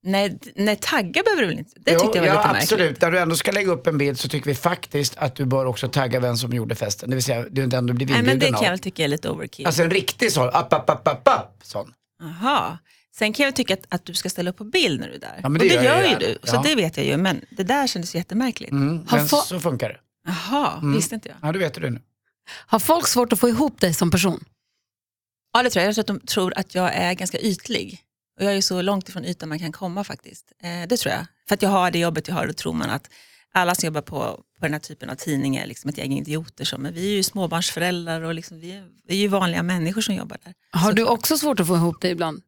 Nej, nej, tagga behöver du väl inte? Det Jo, tyckte jag var ja, lite märkligt. absolut. När du ändå ska lägga upp en bild så tycker vi faktiskt att du bör också tagga vem som gjorde festen. Det vill säga, du är ändå blivit Nej, men det inbjuden kan jag av. väl tycka är lite overkill. Alltså en riktig sån, upp, upp, upp, upp, upp, sån. Aha. Sen kan jag tycka att, att du ska ställa upp på bild när du är där. Ja, men och det det gör jag gör ju du, så Ja. det vet jag ju. Men det där kändes jättemärkligt. Mm, men så funkar det. Jaha, visste inte jag. Ja, du vet det nu. Har folk svårt att få ihop dig som person? Ja, det tror jag. Jag tror att de tror att jag är ganska ytlig. Och jag är ju så långt ifrån ytan man kan komma faktiskt. Eh, det tror jag. För att jag har det jobbet jag har, då tror man att alla som jobbar på, på den här typen av tidningar är liksom ett gäng idioter. Som, men vi är ju småbarnsföräldrar och liksom, vi, är, vi är ju vanliga människor som jobbar där. Har Så- du också svårt att få ihop dig ibland?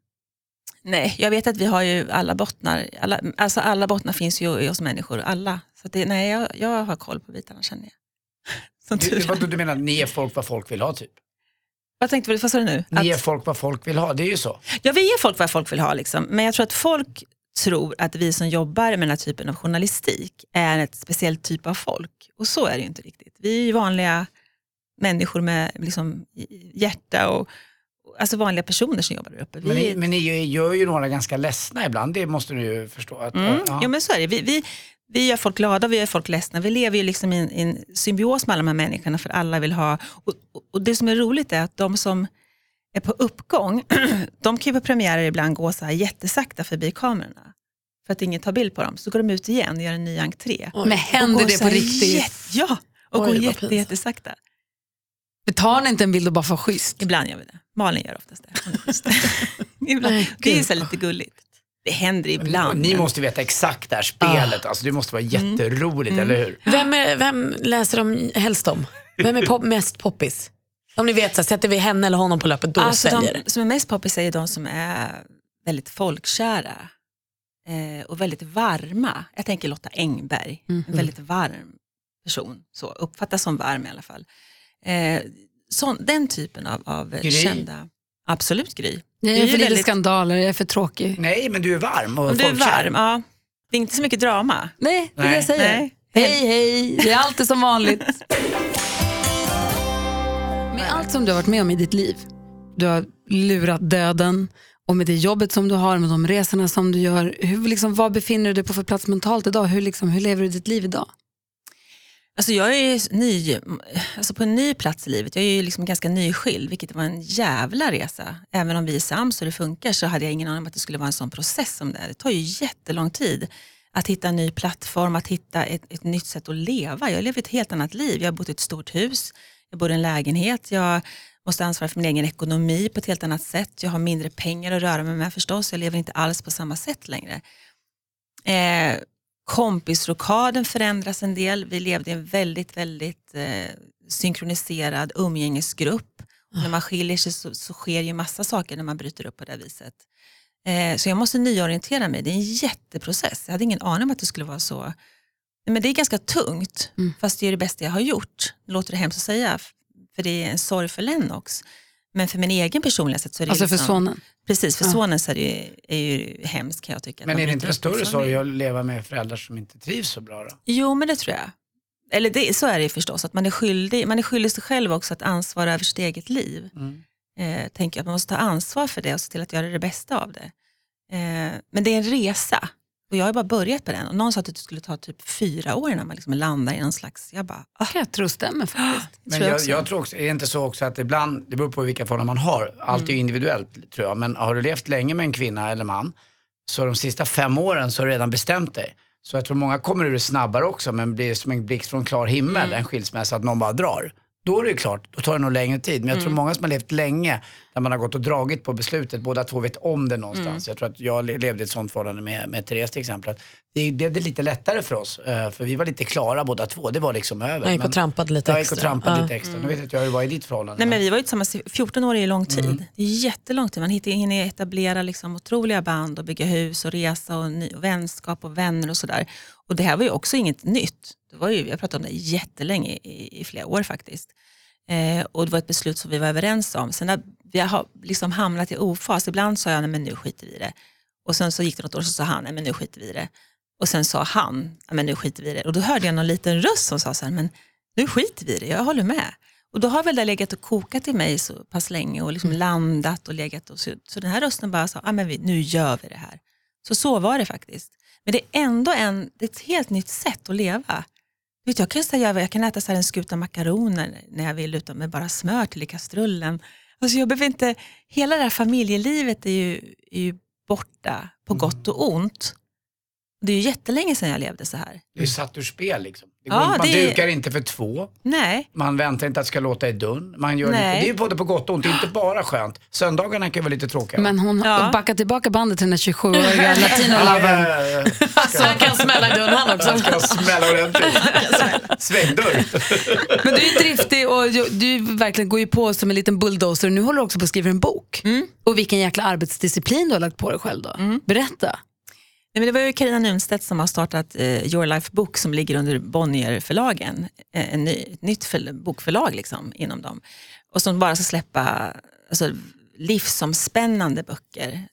Nej, jag vet att vi har ju alla bottnar. Alla, alltså alla bottnar finns ju i oss människor, alla. Så det, nej, jag, jag har koll på bitarna känner jag. Som Du, vad- du menar ni är folk vad folk vill ha typ? Vad tänkte du, vad sa du nu? Ni är Att, folk vad folk vill ha, det är ju så. ja, vi är folk vad folk vill ha, liksom. men jag tror att folk tror att vi som jobbar med den här typen av journalistik är ett speciellt typ av folk. Och så är det ju inte riktigt. Vi är ju vanliga människor med liksom, hjärta och- alltså vanliga personer som jobbar där uppe. Vi Men ni, men ni gör ju några ganska ledsna ibland, det måste du ju förstå. Att, Mm. ja. Jo men så är det. Vi, vi, vi gör folk glada, vi gör folk ledsna. Vi lever ju liksom i en, i en symbios med alla de här människorna för alla vill ha. Och, och, det som är roligt är att de som är på uppgång, de kan ju på premiärer ibland gå så här jättesakta förbi kamerorna. För att ingen tar bild på dem. Så går de ut igen och gör en ny entré. Men händer det på riktigt? jätte- Ja, och Oj, går jätte, jättesakta. Vi tar inte en bild och bara för schysst. Ibland gör vi det. Malin gör oftast det. Ibland. Nej, Det är så lite gulligt. Det händer ibland. Ni men- måste veta exakt det här spelet, alltså, det måste vara Mm. jätteroligt, eller hur? Vem, är, vem läser de helst om? Vem är pop, mest poppis? Om ni vet, så sätter vi henne eller honom på löpet, då Alltså säljer de det. som är mest poppis är de som är väldigt folkkära eh, och väldigt varma. Jag tänker Lotta Engberg, Mhm. en väldigt varm person, så uppfattas som varm i alla fall. Eh, sån, den typen av, av Gry? kända, absolut Gry. Jag Det är för lite väldigt- skandaler, jag är för tråkig. Nej, men du är varm och du är varm, ja. Det är inte så mycket drama. Nej, det är det Nej. jag säger. Nej. Hej, hej, det är alltid som vanligt. med allt som du har varit med om i ditt liv, du har lurat döden och med det jobbet som du har, med de resorna som du gör, hur, liksom, vad befinner du dig på för plats mentalt idag? Hur, liksom, hur lever du ditt liv idag? Alltså jag är ny, alltså på en ny plats i livet. Jag är ju liksom ganska nyskild, vilket var en jävla resa. Även om vi är sams och det funkar så hade jag ingen aning om att det skulle vara en sån process som det är. Det tar ju jättelång tid att hitta en ny plattform, att hitta ett, ett nytt sätt att leva. Jag lever ett helt annat liv. Jag har bott i ett stort hus, jag bor i en lägenhet, jag måste ansvara för min egen ekonomi på ett helt annat sätt. Jag har mindre pengar att röra mig med förstås. Jag lever inte alls på samma sätt längre. Eh, kompisrokaden förändras en del. Vi levde i en väldigt, väldigt eh, synkroniserad umgängesgrupp. Och när man skiljer sig så, så sker ju massa saker när man bryter upp på det viset. Eh, så jag måste nyorientera mig. Det är en jätteprocess. Jag hade ingen aning om att det skulle vara så. Men det är ganska tungt, Mm. fast det är det bästa jag har gjort. Det låter det hemskt att säga, för det är en sorg för Lennox. Men för min egen personliga sätt så är det Alltså för liksom, sonen. Precis, för Ja. sonen så är det ju, är ju hemskt kan jag tycka. Men är det inte en större en sorg att leva med föräldrar som inte trivs så bra då? Jo, men det tror jag. Eller det, så är det ju förstås, att man är, skyldig, man är skyldig sig själv också att ansvara över sitt eget liv. Mm. Eh, tänker jag, att man måste ta ansvar för det och se till att göra det bästa av det. Eh, men det är en resa och jag har bara börjat på den. Och någon sa att det skulle ta typ fyra år innan man liksom landar i någon slags, jag bara, ah, jag tro stämmer faktiskt. Men tror jag jag, också. jag tror också, är det inte så också att ibland, det beror på vilka förhållanden man har, allt är Mm. individuellt tror jag, men har du levt länge med en kvinna eller man, så de sista fem åren så har du redan bestämt dig. Så jag tror många kommer ur det snabbare också, men blir som en blixt från klar himmel, Mm. en skilsmässa, att någon bara drar. Då är det ju klart, då tar det nog längre tid. Men jag Mm. tror många som har levt länge, där man har gått och dragit på beslutet, båda två vet om det någonstans. Mm. Jag tror att jag le- levde i ett sånt förhållande med, med Therese till exempel. Det blev det lite lättare för oss, eh, för vi var lite klara båda två. Det var liksom över. Jag gick och trampade lite jag gick och extra. trampade Ja. lite extra. Nu vet inte jag hur det var i ditt förhållande. Nej, men vi var ju tillsammans i 14 år är lång tid. Mm. Det är jättelång tid. Man hinner etablera liksom otroliga band och bygga hus och resa och, ny, och vänskap och vänner och sådär. Och det här var ju också inget nytt. Det var ju, jag pratade om det jättelänge, i, i flera år faktiskt. Eh, och det var ett beslut som vi var överens om. Sen har vi har liksom hamnat i ofas. Ibland sa jag, nej men nu skiter vi i det. Och sen så gick det något år så sa han, nej men nu skiter vi i det. Och sen sa han, nej men nu skiter vi i det. Och då hörde jag någon liten röst som sa så här, men nu skiter vi i det, jag håller med. Och då har väl det legat och kokat i mig så pass länge och liksom landat och legat. Och så, så den här rösten bara sa, ah, men vi, nu gör vi det här. Så så var det faktiskt. Men det är ändå en, det är ett helt nytt sätt att leva. Vet, jag, kan säga, jag kan äta så en skuta makaroner när jag vill utan med bara smör till i kastrullen. Alltså jag behöver inte, hela det här familjelivet är ju, är ju borta på gott och ont. Det är ju jättelänge sedan jag levde så här. Det är satt ur spel liksom. Det Ja, går, inte- man det- dukar inte för två. Nej, Man väntar inte att det ska låta i dörren. Man gör Nej. inte, det är ju både på gott och ont, inte bara skönt. Söndagarna kan vara lite tråkiga. Men hon Ja. ja. backar tillbaka bandet till den där 27-åriga Ja, latinolavaren. ja, ja. Så han kan smälla i dörren han också. Ska jag smälla ordentligt? Svängdörr. Men du är driftig och ju- du verkligen går ju på som en liten bulldozer. Nu håller du också på att skriva en bok. Och vilken jäkla arbetsdisciplin du har lagt på dig själv då. Berätta. Nej, men det var ju Carina Nunstedt som har startat eh, Your Life Book som ligger under Bonnierförlagen. Eh, en ny, ett nytt för, bokförlag liksom, inom dem. Och som bara ska släppa alltså, livsomspännande böcker.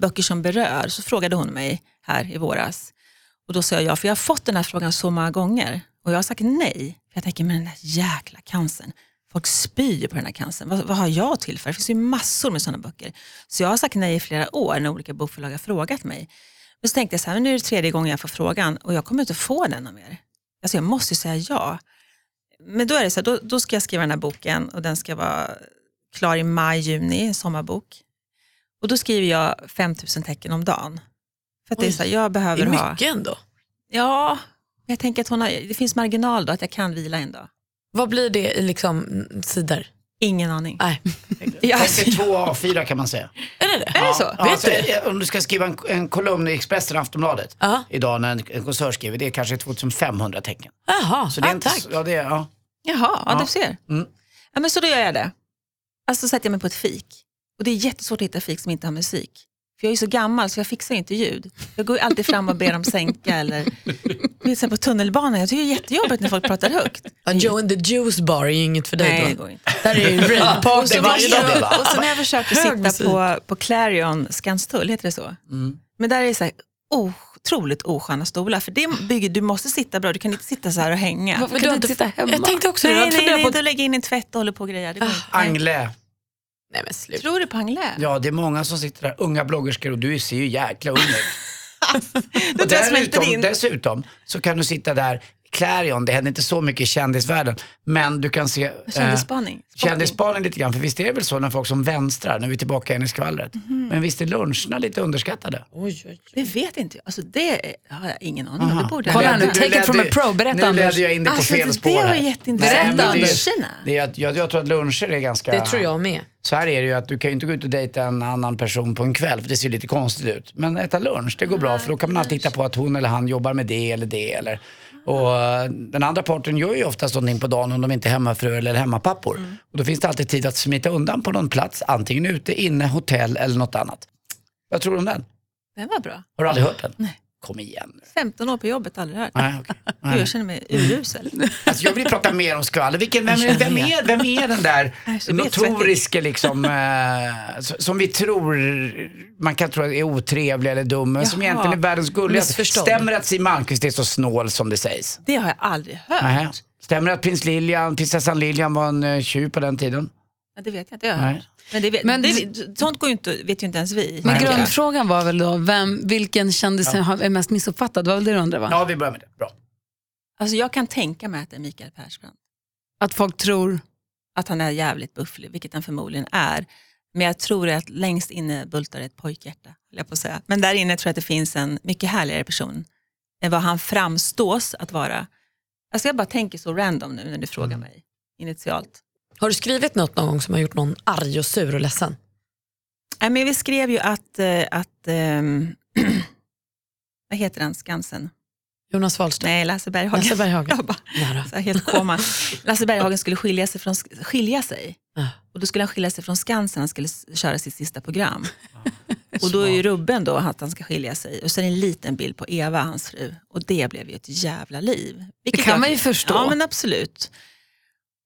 Böcker som berör. Så frågade hon mig här i våras. Och då sa jag ja, för jag har fått den här frågan så många gånger. Och jag har sagt nej. För jag tänker, men den där jäkla cancern. Folk spyr på den här cancern. Vad, vad har jag till för? Det finns ju massor med sådana böcker. Så jag har sagt nej i flera år när olika bokförlag har frågat mig. Men så tänkte jag så här, men nu är det tredje gången jag får frågan och jag kommer inte få den av er. Alltså jag måste säga ja. Men då är det så här, då, då ska jag skriva den här boken och den ska vara klar i maj, juni, sommarbok. Och då skriver jag 5000 tecken om dagen. För att det är Oj, så här, jag Det behöver är ha... mycket ändå. Ja, jag tänker att har, det finns marginal då, att jag kan vila en dag. Vad blir det i liksom, sidor? Ingen aning. Nej. Ja, är två A4 kan man säga. Är det det? är det så? Ja, Vet alltså, du Om du ska skriva en, en kolumn i Expressen Aftonbladet Ja. idag när en, en konsert skriver, det är kanske 2500 tecken. Jaha, Så det är ah, inte, tack. ja, det är, ja. Jaha, ja, Ja. du ser. Mm. Ja, men så då gör jag det. Alltså sätter jag mig på ett fik. Och det är jättesvårt att hitta fik som inte har musik. För jag är ju så gammal så jag fixar inte ljud. Jag går alltid fram och ber dem sänka eller du så här på tunnelbanan. Jag tycker det är jättejobbigt när folk pratar högt. Ja, Joe and the Juice bar är ju inget för dig Nej, det då. går inte. Där är ju rave-party Det var varje det, dag. Och sen har jag Hög sitta på, på Clarion Skanstull, heter det så? Men där är det så här otroligt osköna stolar. För det bygger, du måste sitta bra, du kan inte sitta så här och hänga. Varför kan du du inte sitta hemma? Jag tänkte också det. Nej, Jag nej, funderar nej, på... då lägger in en tvätt och håller på och grejer. Det går inte. Nej. Angle. Nej men sluta. Tror du på Anglais? Ja, det är många som sitter där, unga bloggerskor och du ser ju jäkla ung ut. Och dessutom, dessutom så kan du sitta där Clarion, det händer inte så mycket i kändisvärlden. Men du kan se... eh, Kändisspaning. Spotting. Kändisspaning lite grann, för visst är det väl så när folk som vänstrar, nu är vi tillbaka igen i skvallret. Mhm. Men visst är luncherna lite underskattade? Oj, oj, Det vet inte jag. Alltså det har jag ingen aning om. Det borde jag Kolla nu, take it from a pro. Berätta, Nu Anders. ledde jag in dig på Alltså, fel spår det var jätteintressant. Nej, men det är- att, jag, jag tror att luncher är ganska... Det tror jag med. Så här är det ju att du kan ju inte gå ut och dejta en annan person på en kväll för det ser lite konstigt ut. Men äta lunch, det går bra för då kan man alltid hitta på att hon eller han jobbar med det eller det. Eller, och eh, den andra parten gör ju oftast någonting på dagen om de inte är hemmafru eller hemmapappor. Och då finns det alltid tid att smita undan på någon plats, antingen ute, inne, hotell eller något annat. Vad tror du om den? Den var bra. Har du aldrig hört den? Nej. Kom igen nu. 15 år på jobbet, aldrig hört. Nej, okej. Gud, Jag känner mig urusel. Alltså jag vill prata mer om skvaller. Vilken, vem, är, vem, är, vem är den där Nej, notoriske liksom, eh, som vi tror, man kan tro är otrevlig eller dum, men som egentligen är världens gulligaste. Stämmer det att Siw Malmkvist är så snål som det sägs? Det har jag aldrig hört. Nej. Stämmer det att prins Lilian, prinsessan Lilian var en uh, tjuv på den tiden? Ja, det vet jag inte. Jag har Nej. Men, det Men- det, sånt går ju inte, vet ju inte ens vi. Men grundfrågan var väl då, vem, vilken kändis har- är mest missuppfattad? Det var väl det du undrade va? Ja, vi börjar med det. Bra. Alltså, jag kan tänka mig att det är Mikael Persbrandt. Att folk tror... Att han är jävligt bufflig, vilket han förmodligen är. Men jag tror att längst inne bultar ett pojkhjärta. Jag på säga. Men där inne tror jag att det finns en mycket härligare person än vad han framstås att vara. Alltså jag bara tänker så random nu när du frågar mig initialt. Har du skrivit något någon gång som har gjort någon arg och sur och ledsen? Nej, men vi skrev ju att, eh, att ehm, vad heter den, Skansen? Jonas Wahlström? Nej, Lasse Berghagen. Lasse Berghagen. Jag bara, så helt koma. Lasse Berghagen skulle skilja sig. Från, skilja sig. Ja. Och då skulle han skilja sig från Skansen, han skulle köra sitt sista program. Och då är ju rubben då att han ska skilja sig. Och sen en liten bild på Eva, hans fru. Och det blev ju ett jävla liv. Vilket kan jag- man ju förstå. Ja men absolut.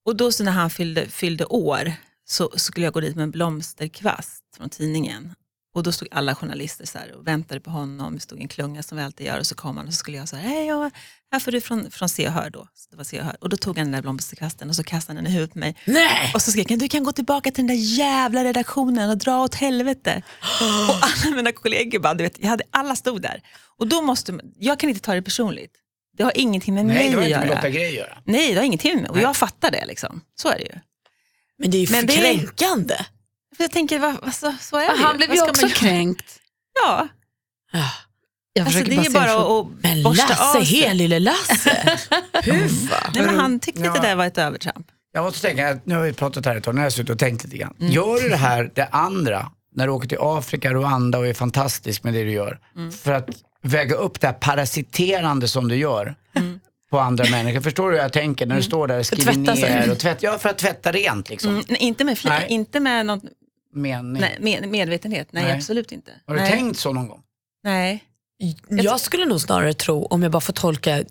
Och då så när han fyllde, fyllde år så, så skulle jag gå dit med en blomsterkvast från tidningen. Och då stod alla journalister så och väntade på honom. Det stod en klunga som vi alltid gör och så kom han och så skulle jag säga, hej ja, här får du från, från Se och Hör då. Så det var Se och Hör. Och då tog han den där blomsterkvasten och så kastade han den i huvudet på mig. Nej! Och så skrek han, du kan gå tillbaka till den där jävla redaktionen och dra åt helvete. och alla mina kollegor bara, du vet, jag hade, alla stod där. Och då måste, jag kan inte ta det personligt. Det har ingenting med Nej, mig det har att inte med göra. Lotta Grej att göra. Nej, det har ingenting med mig. Och jag fattar det liksom. Så är det ju. Men det är ju Men för det är- kränkande. För jag tänker, vad, vad, så, så är det Han blev Vad ju ska också man göra? kränkt. Ja, Ja. Jag alltså, försöker det är bara bara se ifrån- att, att Men borsta Lasse, av sig. lille Lasse. Huffa. Nej, men han tyckte Ja. att det där var ett övertramp. Jag måste tänka, nu har vi pratat här ett tag, nu har jag suttit och tänkt lite grann. Mm. Gör du det här, det andra, när du åker till Afrika, Rwanda och är fantastisk med det du gör, Mm. för att väga upp det här parasiterande som du gör Mm. på andra människor. Förstår du hur jag tänker när du står där och skriver tvätta sig. ner och tvätta, ja för att tvätta rent liksom. Mm, nej, inte med, Nej. inte med någon Mening. nej, med, medvetenhet. Nej, Nej. absolut inte. Har du nej. tänkt så någon gång? Nej. Jag skulle nog snarare tro, om jag bara får tolka,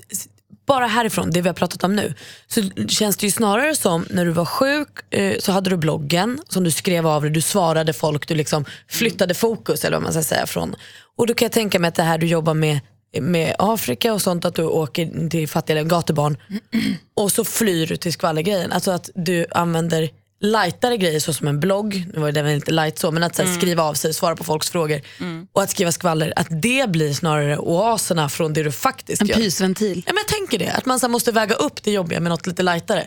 bara härifrån, det vi har pratat om nu, så känns det ju snarare som när du var sjuk eh, så hade du bloggen som du skrev av dig, du svarade folk, du liksom flyttade fokus eller vad man ska säga från. Och då kan jag tänka mig att det här du jobbar med med Afrika och sånt, att du åker till fattiga gatubarn och så flyr du till skvallergrejen. Alltså att du använder lightare grejer så som en blogg, nu var det väl inte light så, men att så här, skriva av sig, svara på folks frågor och att skriva skvaller, att det blir snarare oaserna från det du faktiskt En gör. pysventil. Ja, men jag tänker det, att man så här, måste väga upp det jobbiga med något lite lightare.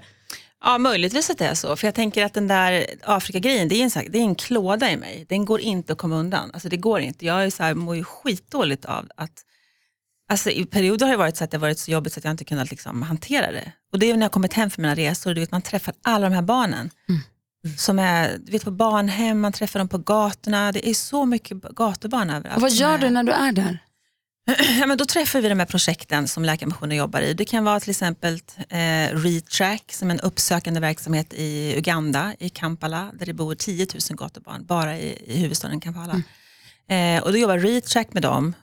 Ja, möjligtvis att det är så. För jag tänker att den där Afrika-grejen, det är en, det är en klåda i mig. Den går inte att komma undan. Alltså det går inte. Jag är så här, mår ju skitdåligt av att Alltså, I perioder har det varit så att det har varit så jobbigt så att jag inte kunnat liksom, hantera det. Och det är när jag kommit hem från mina resor, du vet, man träffar alla de här barnen. Som är du vet, på barnhem, man träffar dem på gatorna. Det är så mycket gatubarn överallt. Och vad gör du när du är där? Ja, men då träffar vi de här projekten som Läkarmissionen jobbar i. Det kan vara till exempel eh, Retrack som är en uppsökande verksamhet i Uganda, i Kampala, där det bor 10 000 gatubarn, bara i, i huvudstaden Kampala. Eh, och då jobbar Retrack med dem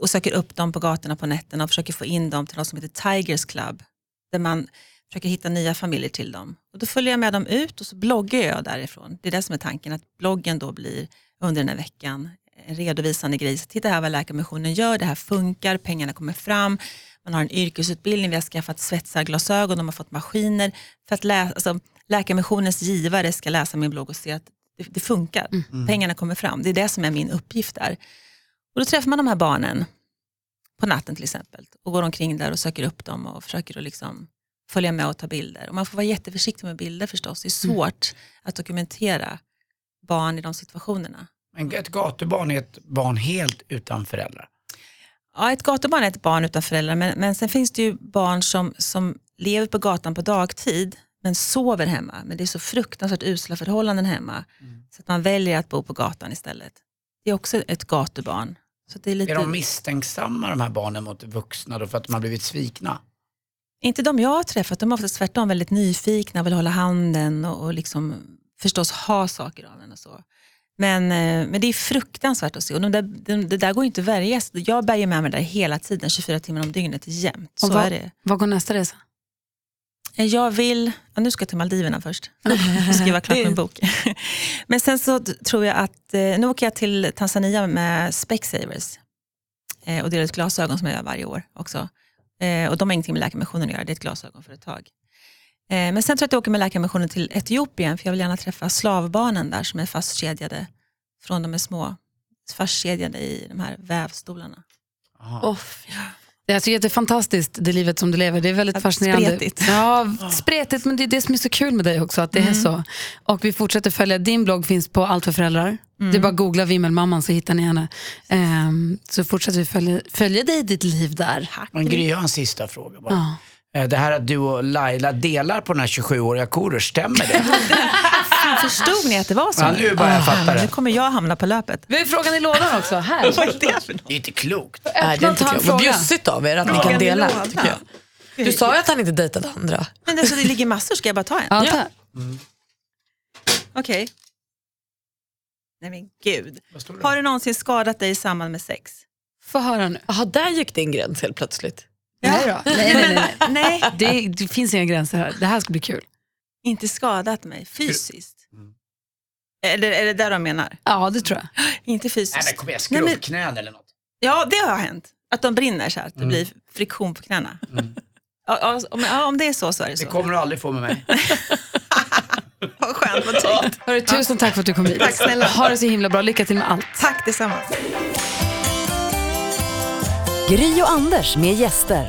och söker upp dem på gatorna på nätterna och försöker få in dem till något som heter Tigers Club, där man försöker hitta nya familjer till dem. Och då följer jag med dem ut och så bloggar jag därifrån. Det är det som är tanken, att bloggen då blir under den här veckan en redovisande grej. Så titta här vad Läkarmissionen gör, det här funkar, pengarna kommer fram, man har en yrkesutbildning, vi har skaffat svetsarglasögon, de har fått maskiner. För att läsa, alltså, Läkarmissionens givare ska läsa min blogg och se att det, det funkar, pengarna kommer fram. Det är det som är min uppgift där. Och då träffar man de här barnen på natten till exempel och går omkring där och söker upp dem och försöker att liksom följa med och ta bilder. Och man får vara jätteförsiktig med bilder förstås. Det är svårt att dokumentera barn i de situationerna. Men ett gatubarn är ett barn helt utan föräldrar. Ja, ett gatubarn är ett barn utan föräldrar men, men sen finns det ju barn som, som lever på gatan på dagtid men sover hemma. Men det är så fruktansvärt usla förhållanden hemma så att man väljer att bo på gatan istället. Det är också ett gatubarn. Så det är, lite, Är de misstänksamma de här barnen mot vuxna då för att de har blivit svikna? inte de jag har träffat, de är oftast tvärtom väldigt nyfikna, vill hålla handen och, och liksom förstås ha saker av en och så. Men, eh, men det är fruktansvärt att se och de där, de, det där går ju inte att värja. Jag bärgar med mig det där hela tiden, 24 timmar om dygnet jämt. Så Och vad, är det. vad går nästa resa? Eh, Jag vill, ja, nu ska jag till Maldiverna först, och skriva klart min bok. Men sen så tror jag att, eh, nu åker jag till Tanzania med Specsavers och delar ut glasögon som jag gör varje år också. Och de har ingenting med Läkarmissionen att göra, det är ett glasögonföretag. Eh, Men sen tror jag att jag åker med Läkarmissionen till Etiopien för jag vill gärna träffa slavbarnen där som är fastkedjade från de är små, fastkedjade i de här vävstolarna. Oh, Jag tycker att det är fantastiskt, det livet som du lever. Det är väldigt fascinerande. Spretigt. Ja, spretigt, men det är det som är så kul med dig också, att det är så. Och vi fortsätter följa, din blogg finns på Allt för föräldrar. Det är bara att googla Vimmelmamman så hittar ni henne. Ehm, så fortsätter vi följa, följa dig i ditt liv där. Men Gry, jag har en sista fråga bara. Ja. Eh, Det här att du och Laila delar på den här 27-åriga Korosh, stämmer det? Fan, förstod ni att det var så? Ja, nu börjar jag fatta Nu det. kommer jag hamna på löpet. Vi har frågan i lådan också. Här. Vad är det för något? Det är inte klokt. Nej, det är inte klokt. Vad bjussigt av er att ni kan dela. lådan. Tycker jag. Du sa ju att han inte dejtade andra. Men det, så det ligger massor, ska jag bara ta en? Ja, ta. Okej. Nej men gud. Har du någonsin skadat dig i samband med sex? Få höra nu. Jaha, där gick din gräns helt plötsligt. Nej, nej, nej, nej. Nej, Det, det finns inga gränser här. Det här ska bli kul. inte skadat mig fysiskt. Eller är det där de menar? Ja, det tror jag. Inte Nej fysiskt. men kom igen, Nej, men- skrubbknän eller något. Ja, det har hänt. Att de brinner så här, att det blir friktion på knäna. Ja, ja, om, ja, om det är så så är det Det så. kommer du aldrig få med mig. Vad skönt, vad tryggt. Hörru, tusen tack för att du kom hit. Tack snälla. Ha det så himla bra. Lycka till med allt. Tack detsamma. Gry och Anders med gäster.